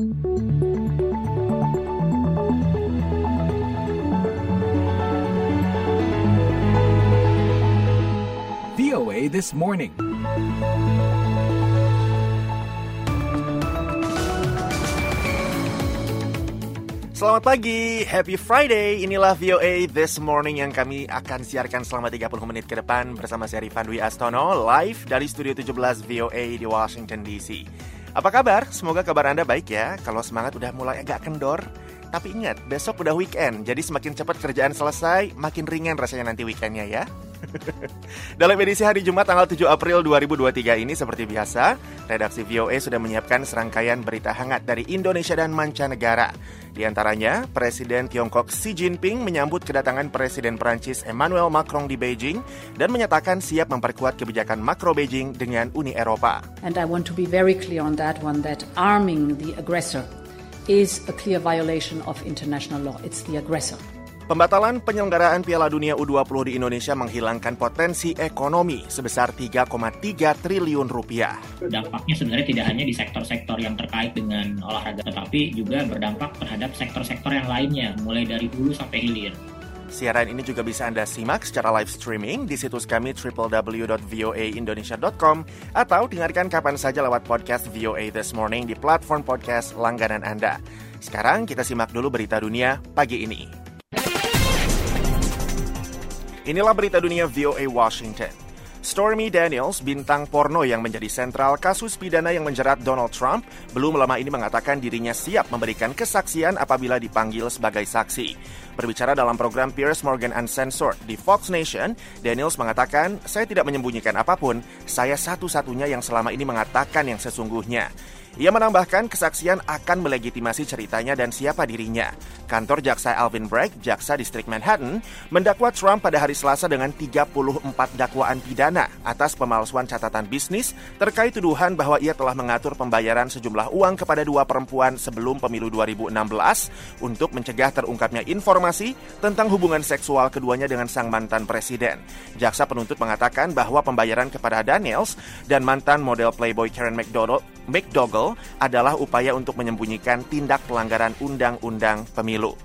VOA This Morning. Selamat pagi, happy Friday. Inilah VOA This Morning yang kami akan siarkan selama 30 menit ke depan bersama saya Rifan Dwi Astono live dari Studio 17 VOA di Washington DC. Apa kabar? Semoga kabar Anda baik ya. Kalau semangat udah mulai agak kendor, tapi ingat, besok udah weekend, jadi semakin cepat kerjaan selesai, makin ringan rasanya nanti weekendnya ya. Dalam edisi hari Jumat tanggal 7 April 2023 ini seperti biasa, redaksi VOA sudah menyiapkan serangkaian berita hangat dari Indonesia dan mancanegara. Di antaranya, Presiden Tiongkok Xi Jinping menyambut kedatangan Presiden Prancis Emmanuel Macron di Beijing dan menyatakan siap memperkuat kebijakan makro Beijing dengan Uni Eropa. And I want to be very clear on that one that arming the aggressor is a clear violation of international law. It's the aggressor. Pembatalan penyelenggaraan Piala Dunia U20 di Indonesia menghilangkan potensi ekonomi sebesar 3,3 triliun rupiah. Dampaknya sebenarnya tidak hanya di sektor-sektor yang terkait dengan olahraga, tetapi juga berdampak terhadap sektor-sektor yang lainnya, mulai dari hulu sampai hilir. Siaran ini juga bisa Anda simak secara live streaming di situs kami www.voaindonesia.com atau dengarkan kapan saja lewat podcast VOA This Morning di platform podcast langganan Anda. Sekarang kita simak dulu berita dunia pagi ini. Inilah berita dunia VOA Washington. Stormy Daniels, bintang porno yang menjadi sentral kasus pidana yang menjerat Donald Trump, belum lama ini mengatakan dirinya siap memberikan kesaksian apabila dipanggil sebagai saksi. Berbicara dalam program Piers Morgan Uncensored di Fox Nation, Daniels mengatakan, saya tidak menyembunyikan apa pun, saya satu-satunya yang selama ini mengatakan yang sesungguhnya. Ia menambahkan kesaksian akan melegitimasi ceritanya dan siapa dirinya. Kantor Jaksa Alvin Bragg, Jaksa Distrik Manhattan, mendakwa Trump pada hari Selasa dengan 34 dakwaan pidana atas pemalsuan catatan bisnis terkait tuduhan bahwa ia telah mengatur pembayaran sejumlah uang kepada dua perempuan sebelum pemilu 2016 untuk mencegah terungkapnya informasi tentang hubungan seksual keduanya dengan sang mantan presiden. Jaksa penuntut mengatakan bahwa pembayaran kepada Daniels dan mantan model Playboy Karen McDonald McDougall adalah upaya untuk menyembunyikan tindak pelanggaran undang-undang pemilu.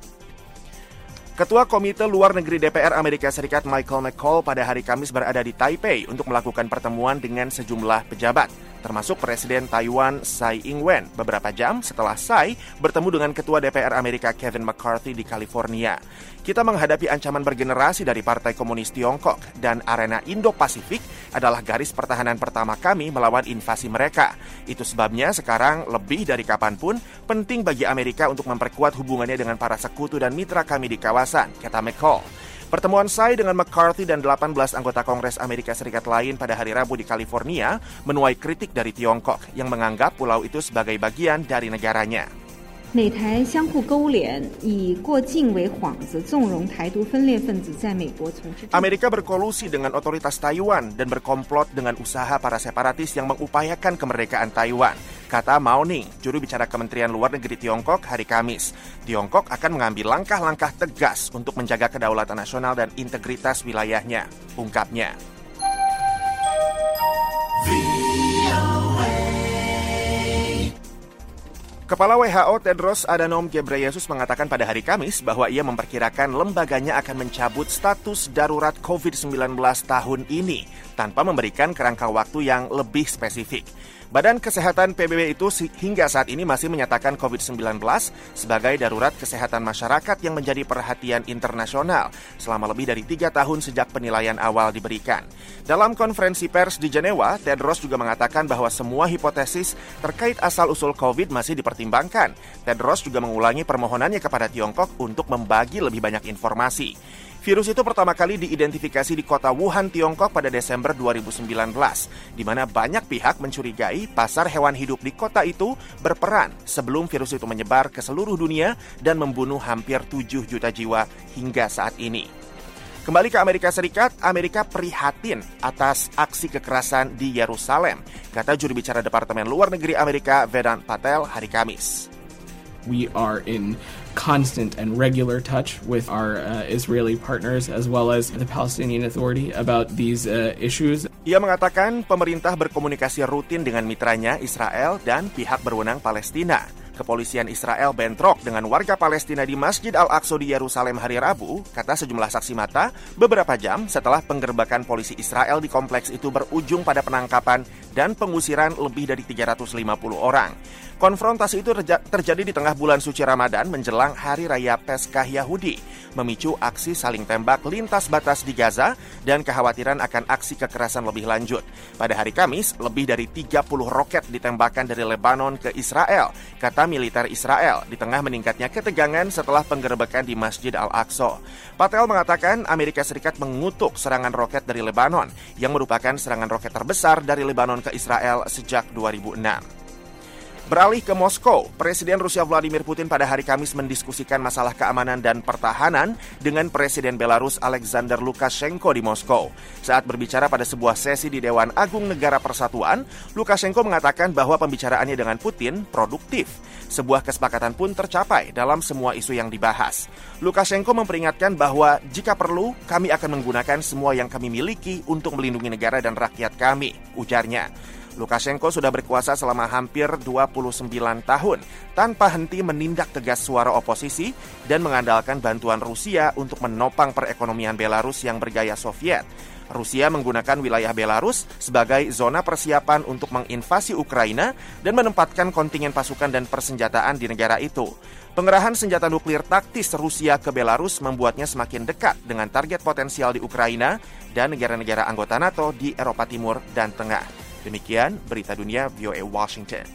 Ketua Komite Luar Negeri DPR Amerika Serikat Michael McCall pada hari Kamis berada di Taipei untuk melakukan pertemuan dengan sejumlah pejabat termasuk Presiden Taiwan Tsai Ing-wen beberapa jam setelah Tsai bertemu dengan Ketua DPR Amerika Kevin McCarthy di California. Kita menghadapi ancaman bergenerasi dari Partai Komunis Tiongkok dan arena Indo-Pasifik adalah garis pertahanan pertama kami melawan invasi mereka. Itu sebabnya sekarang lebih dari kapan pun penting bagi Amerika untuk memperkuat hubungannya dengan para sekutu dan mitra kami di kawasan, kata McCall. Pertemuan Tsai dengan McCarthy dan 18 anggota Kongres Amerika Serikat lain pada hari Rabu di California menuai kritik dari Tiongkok yang menganggap pulau itu sebagai bagian dari negaranya. 美台相互勾连，以过境为幌子，纵容台独分裂分子在美国从事。 Amerika berkolusi dengan otoritas Taiwan dan berkomplot dengan usaha para separatis yang mengupayakan kemerdekaan Taiwan, kata Mao Ning, juru bicara Kementerian Luar Negeri Tiongkok hari Kamis. Tiongkok akan mengambil langkah-langkah tegas untuk menjaga kedaulatan nasional dan integritas wilayahnya, ungkapnya. Kepala WHO Tedros Adhanom Ghebreyesus mengatakan pada hari Kamis bahwa ia memperkirakan lembaganya akan mencabut status darurat COVID-19 tahun ini tanpa memberikan kerangka waktu yang lebih spesifik. Badan Kesehatan PBB itu hingga saat ini masih menyatakan COVID-19 sebagai darurat kesehatan masyarakat yang menjadi perhatian internasional selama lebih dari tiga tahun sejak penilaian awal diberikan. Dalam konferensi pers di Jenewa, Tedros juga mengatakan bahwa semua hipotesis terkait asal-usul COVID masih dipertimbangkan. Tedros juga mengulangi permohonannya kepada Tiongkok untuk membagi lebih banyak informasi. Virus itu pertama kali diidentifikasi di kota Wuhan, Tiongkok pada Desember 2019, di mana banyak pihak mencurigai pasar hewan hidup di kota itu berperan sebelum virus itu menyebar ke seluruh dunia dan membunuh hampir 7 juta jiwa hingga saat ini. Kembali ke Amerika Serikat, Amerika prihatin atas aksi kekerasan di Yerusalem, kata juru bicara Departemen Luar Negeri Amerika Vedant Patel hari Kamis. We are in constant and regular touch with our uh, Israeli partners as well as the Palestinian Authority about these uh, issues. Ia mengatakan pemerintah berkomunikasi rutin dengan mitranya Israel dan pihak berwenang Palestina. Kepolisian Israel bentrok dengan warga Palestina di Masjid Al-Aqsa di Yerusalem hari Rabu, kata sejumlah saksi mata, beberapa jam setelah penggerbakan polisi Israel di kompleks itu berujung pada penangkapan dan pengusiran lebih dari 350 orang. Konfrontasi itu terjadi di tengah bulan suci Ramadan menjelang Hari Raya Peskah Yahudi, memicu aksi saling tembak lintas batas di Gaza dan kekhawatiran akan aksi kekerasan lebih lanjut. Pada hari Kamis, lebih dari 30 roket ditembakkan dari Lebanon ke Israel, kata militer Israel, di tengah meningkatnya ketegangan setelah penggerbekan di Masjid Al-Aqsa. Patel mengatakan Amerika Serikat mengutuk serangan roket dari Lebanon, yang merupakan serangan roket terbesar dari Lebanon ke Israel sejak 2006. Beralih ke Moskow, Presiden Rusia Vladimir Putin pada hari Kamis mendiskusikan masalah keamanan dan pertahanan dengan Presiden Belarus Alexander Lukashenko di Moskow. Saat berbicara pada sebuah sesi di Dewan Agung Negara Persatuan, Lukashenko mengatakan bahwa pembicaraannya dengan Putin produktif. Sebuah kesepakatan pun tercapai dalam semua isu yang dibahas. Lukashenko memperingatkan bahwa jika perlu, kami akan menggunakan semua yang kami miliki untuk melindungi negara dan rakyat kami, ujarnya. Lukashenko sudah berkuasa selama hampir 29 tahun tanpa henti menindak tegas suara oposisi dan mengandalkan bantuan Rusia untuk menopang perekonomian Belarus yang bergaya Soviet. Rusia menggunakan wilayah Belarus sebagai zona persiapan untuk menginvasi Ukraina dan menempatkan kontingen pasukan dan persenjataan di negara itu. Pengerahan senjata nuklir taktis Rusia ke Belarus membuatnya semakin dekat dengan target potensial di Ukraina dan negara-negara anggota NATO di Eropa Timur dan Tengah. Demikian berita dunia VOA Washington.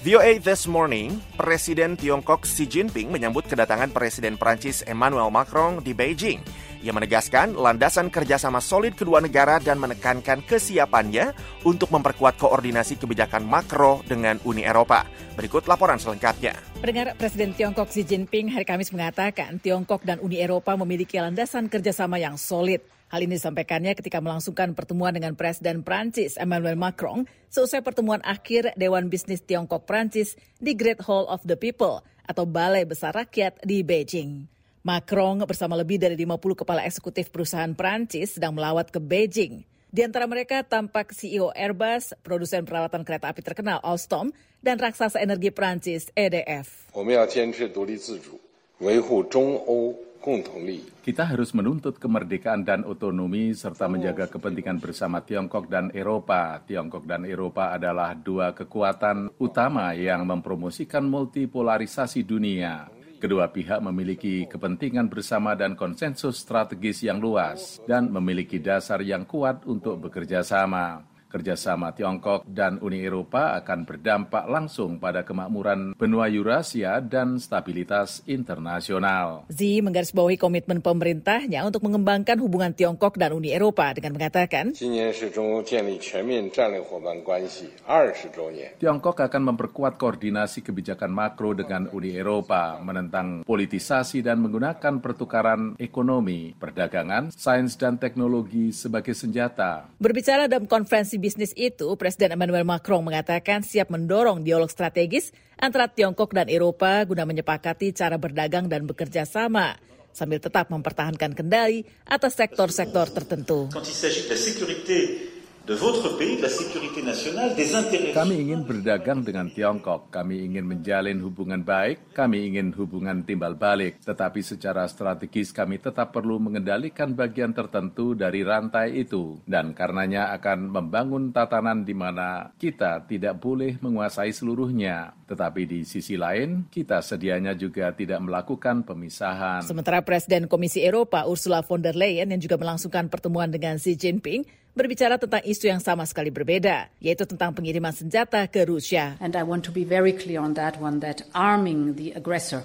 VOA This Morning, Presiden Tiongkok Xi Jinping menyambut kedatangan Presiden Prancis Emmanuel Macron di Beijing. Ia menegaskan landasan kerjasama solid kedua negara dan menekankan kesiapannya untuk memperkuat koordinasi kebijakan makro dengan Uni Eropa. Berikut laporan selengkapnya. Pendengar Presiden Tiongkok Xi Jinping hari Kamis mengatakan Tiongkok dan Uni Eropa memiliki landasan kerjasama yang solid. Hal ini disampaikannya ketika melangsungkan pertemuan dengan Presiden Prancis Emmanuel Macron seusai pertemuan akhir Dewan Bisnis Tiongkok Prancis di Great Hall of the People atau Balai Besar Rakyat di Beijing. Macron bersama lebih dari 50 kepala eksekutif perusahaan Prancis sedang melawat ke Beijing. Di antara mereka tampak CEO Airbus, produsen peralatan kereta api terkenal Alstom, dan raksasa energi Prancis EDF. Kita harus menuntut kemerdekaan dan otonomi serta menjaga kepentingan bersama Tiongkok dan Eropa. Tiongkok dan Eropa adalah dua kekuatan utama yang mempromosikan multipolarisasi dunia. Kedua pihak memiliki kepentingan bersama dan konsensus strategis yang luas dan memiliki dasar yang kuat untuk bekerja sama. Kerjasama Tiongkok dan Uni Eropa akan berdampak langsung pada kemakmuran benua Eurasia dan stabilitas internasional. Xi menggarisbawahi komitmen pemerintahnya untuk mengembangkan hubungan Tiongkok dan Uni Eropa dengan mengatakan, Tiongkok akan memperkuat koordinasi kebijakan makro dengan Uni Eropa, menentang politisasi dan menggunakan pertukaran ekonomi, perdagangan, sains dan teknologi sebagai senjata. Berbicara dalam konferensi bisnis itu, Presiden Emmanuel Macron mengatakan siap mendorong dialog strategis antara Tiongkok dan Eropa guna menyepakati cara berdagang dan bekerja sama sambil tetap mempertahankan kendali atas sektor-sektor tertentu. Kami ingin berdagang dengan Tiongkok, kami ingin menjalin hubungan baik, kami ingin hubungan timbal balik, tetapi secara strategis kami tetap perlu mengendalikan bagian tertentu dari rantai itu, dan karenanya akan membangun tatanan di mana kita tidak boleh menguasai seluruhnya, tetapi di sisi lain, kita sedianya juga tidak melakukan pemisahan. Sementara Presiden Komisi Eropa Ursula von der Leyen yang juga melangsungkan pertemuan dengan Xi Jinping berbicara tentang isu yang sama sekali berbeda, yaitu tentang pengiriman senjata ke Rusia. And I want to be very clear on that one that arming the aggressor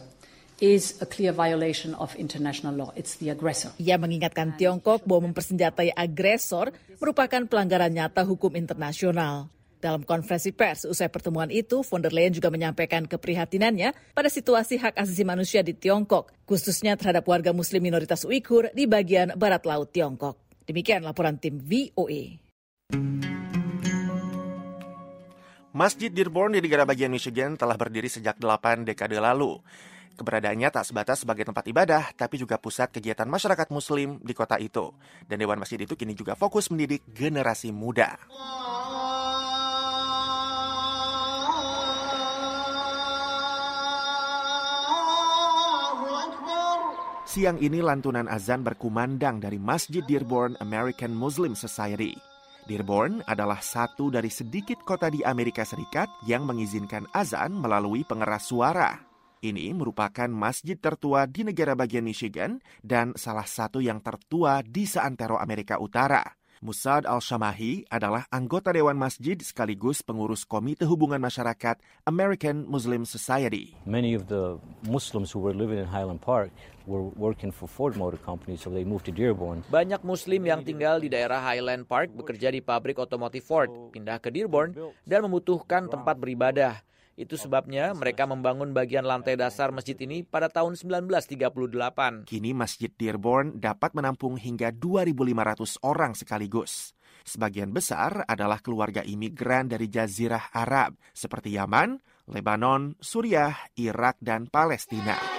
is a clear violation of international law. It's the aggressor. Ia mengingatkan Tiongkok bahwa mempersenjatai agresor merupakan pelanggaran nyata hukum internasional. Dalam konferensi pers usai pertemuan itu, von der Leyen juga menyampaikan keprihatinannya pada situasi hak asasi manusia di Tiongkok, khususnya terhadap warga muslim minoritas Uighur di bagian barat laut Tiongkok. Demikian laporan tim VOA. Masjid Dearborn di negara bagian Michigan telah berdiri sejak 8 dekade lalu. Keberadaannya tak sebatas sebagai tempat ibadah, tapi juga pusat kegiatan masyarakat muslim di kota itu. Dan Dewan Masjid itu kini juga fokus mendidik generasi muda. Siang ini lantunan azan berkumandang dari Masjid Dearborn American Muslim Society. Dearborn adalah satu dari sedikit kota di Amerika Serikat yang mengizinkan azan melalui pengeras suara. Ini merupakan masjid tertua di negara bagian Michigan dan salah satu yang tertua di seantero Amerika Utara. Musad Al-Shamahi adalah anggota Dewan Masjid sekaligus pengurus Komite Hubungan Masyarakat American Muslim Society. Many of the Muslims who were living in Highland Park were working for Ford Motor Company, so they moved to Dearborn. Banyak Muslim yang tinggal di daerah Highland Park bekerja di pabrik otomotif Ford, pindah ke Dearborn, dan membutuhkan tempat beribadah. Itu sebabnya mereka membangun bagian lantai dasar masjid ini pada tahun 1938. Kini Masjid Dearborn dapat menampung hingga 2.500 orang sekaligus. Sebagian besar adalah keluarga imigran dari Jazirah Arab seperti Yaman, Lebanon, Suriah, Irak, dan Palestina.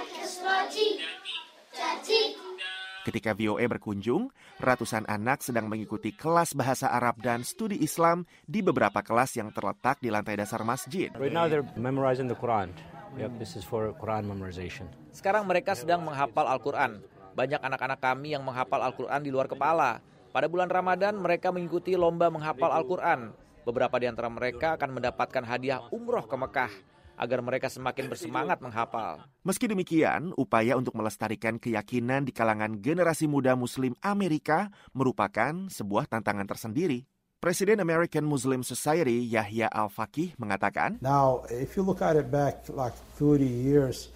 Ketika VOA berkunjung, ratusan anak sedang mengikuti kelas bahasa Arab dan studi Islam di beberapa kelas yang terletak di lantai dasar masjid. Right now they're memorizing the Quran. Yep, this is for Quran memorization. Sekarang mereka sedang menghafal Al-Quran. Banyak anak-anak kami yang menghafal Al-Quran di luar kepala. Pada bulan Ramadan mereka mengikuti lomba menghafal Al-Quran. Beberapa di antara mereka akan mendapatkan hadiah umroh ke Mekah agar mereka semakin bersemangat menghafal. Meski demikian, upaya untuk melestarikan keyakinan di kalangan generasi muda Muslim Amerika merupakan sebuah tantangan tersendiri. Presiden American Muslim Society Yahya Al-Fakih mengatakan, Now, if you look at it back like 30 years,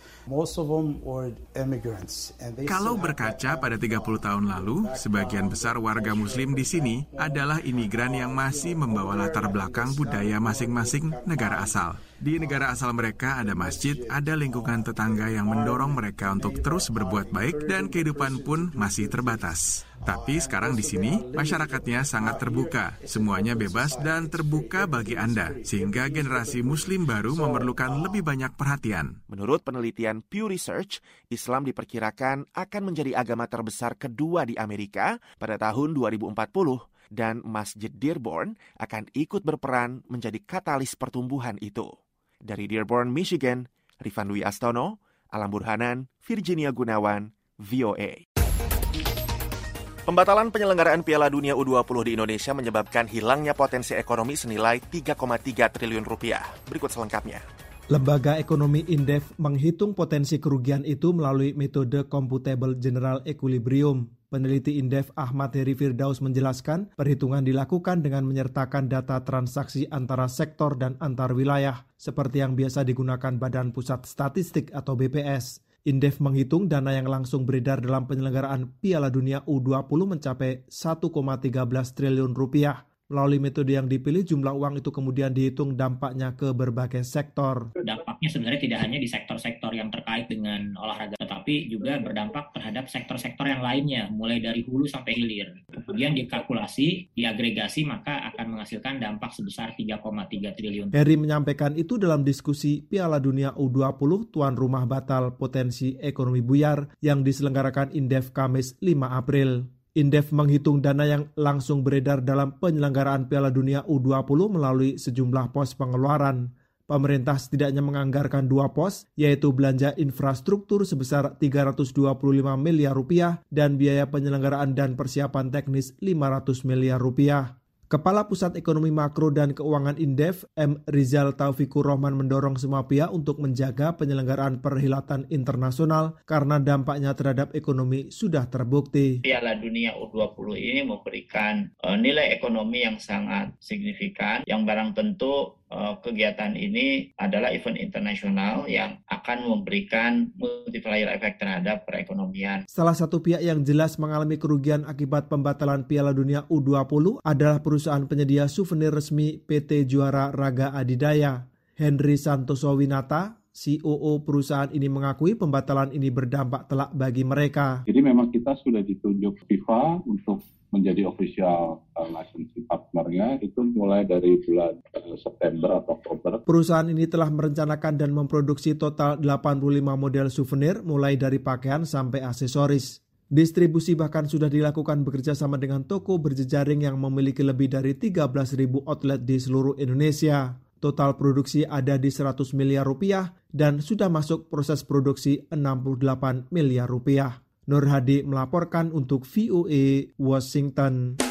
Kalau berkaca pada 30 tahun lalu, sebagian besar warga muslim di sini adalah imigran yang masih membawa latar belakang budaya masing-masing negara asal. Di negara asal mereka ada masjid, ada lingkungan tetangga yang mendorong mereka untuk terus berbuat baik dan kehidupan pun masih terbatas. Tapi sekarang di sini masyarakatnya sangat terbuka, semuanya bebas dan terbuka bagi Anda, sehingga generasi muslim baru memerlukan lebih banyak perhatian. Menurut penelitian Pew Research, Islam diperkirakan akan menjadi agama terbesar kedua di Amerika pada tahun 2040 dan Masjid Dearborn akan ikut berperan menjadi katalis pertumbuhan itu. Dari Dearborn, Michigan, Rifan Dwi Astono, Alam Burhanan, Virginia Gunawan, VOA. Pembatalan penyelenggaraan Piala Dunia U20 di Indonesia menyebabkan hilangnya potensi ekonomi senilai 3,3 triliun rupiah. Berikut selengkapnya. Lembaga Ekonomi Indef menghitung potensi kerugian itu melalui metode Computable General Equilibrium. Peneliti Indef Ahmad Heri Firdaus menjelaskan, perhitungan dilakukan dengan menyertakan data transaksi antara sektor dan antar wilayah, seperti yang biasa digunakan Badan Pusat Statistik atau BPS. Indef menghitung dana yang langsung beredar dalam penyelenggaraan Piala Dunia U20 mencapai 1,13 triliun rupiah. Melalui metode yang dipilih, jumlah uang itu kemudian dihitung dampaknya ke berbagai sektor. Dampaknya sebenarnya tidak hanya di sektor-sektor yang terkait dengan olahraga, tetapi juga berdampak terhadap sektor-sektor yang lainnya, mulai dari hulu sampai hilir. Kemudian dikalkulasi, diagregasi, maka akan menghasilkan dampak sebesar 3,3 triliun. Heri menyampaikan itu dalam diskusi Piala Dunia U20 tuan rumah batal potensi ekonomi buyar yang diselenggarakan Indef Kamis 5 April. Indef menghitung dana yang langsung beredar dalam penyelenggaraan Piala Dunia U20 melalui sejumlah pos pengeluaran. Pemerintah setidaknya menganggarkan dua pos, yaitu belanja infrastruktur sebesar 325 miliar rupiah dan biaya penyelenggaraan dan persiapan teknis 500 miliar rupiah. Kepala Pusat Ekonomi Makro dan Keuangan Indef, M. Rizal Taufikur Rahman mendorong semua pihak untuk menjaga penyelenggaraan perhilatan internasional karena dampaknya terhadap ekonomi sudah terbukti. Piala Dunia U20 ini memberikan uh, nilai ekonomi yang sangat signifikan yang barang tentu kegiatan ini adalah event internasional yang akan memberikan multiplier efek terhadap perekonomian. Salah satu pihak yang jelas mengalami kerugian akibat pembatalan Piala Dunia U20 adalah perusahaan penyedia souvenir resmi PT Juara Raga Adidaya. Henry Santoso Winata, COO perusahaan ini mengakui pembatalan ini berdampak telak bagi mereka. Jadi memang kita sudah ditunjuk FIFA untuk menjadi official uh, licensing partnernya itu mulai dari bulan uh, September atau Oktober. Perusahaan ini telah merencanakan dan memproduksi total 85 model souvenir mulai dari pakaian sampai aksesoris. Distribusi bahkan sudah dilakukan bekerja sama dengan toko berjejaring yang memiliki lebih dari 13.000 outlet di seluruh Indonesia. Total produksi ada di 100 miliar rupiah dan sudah masuk proses produksi 68 miliar rupiah. Nur Hadi melaporkan untuk VOA Washington.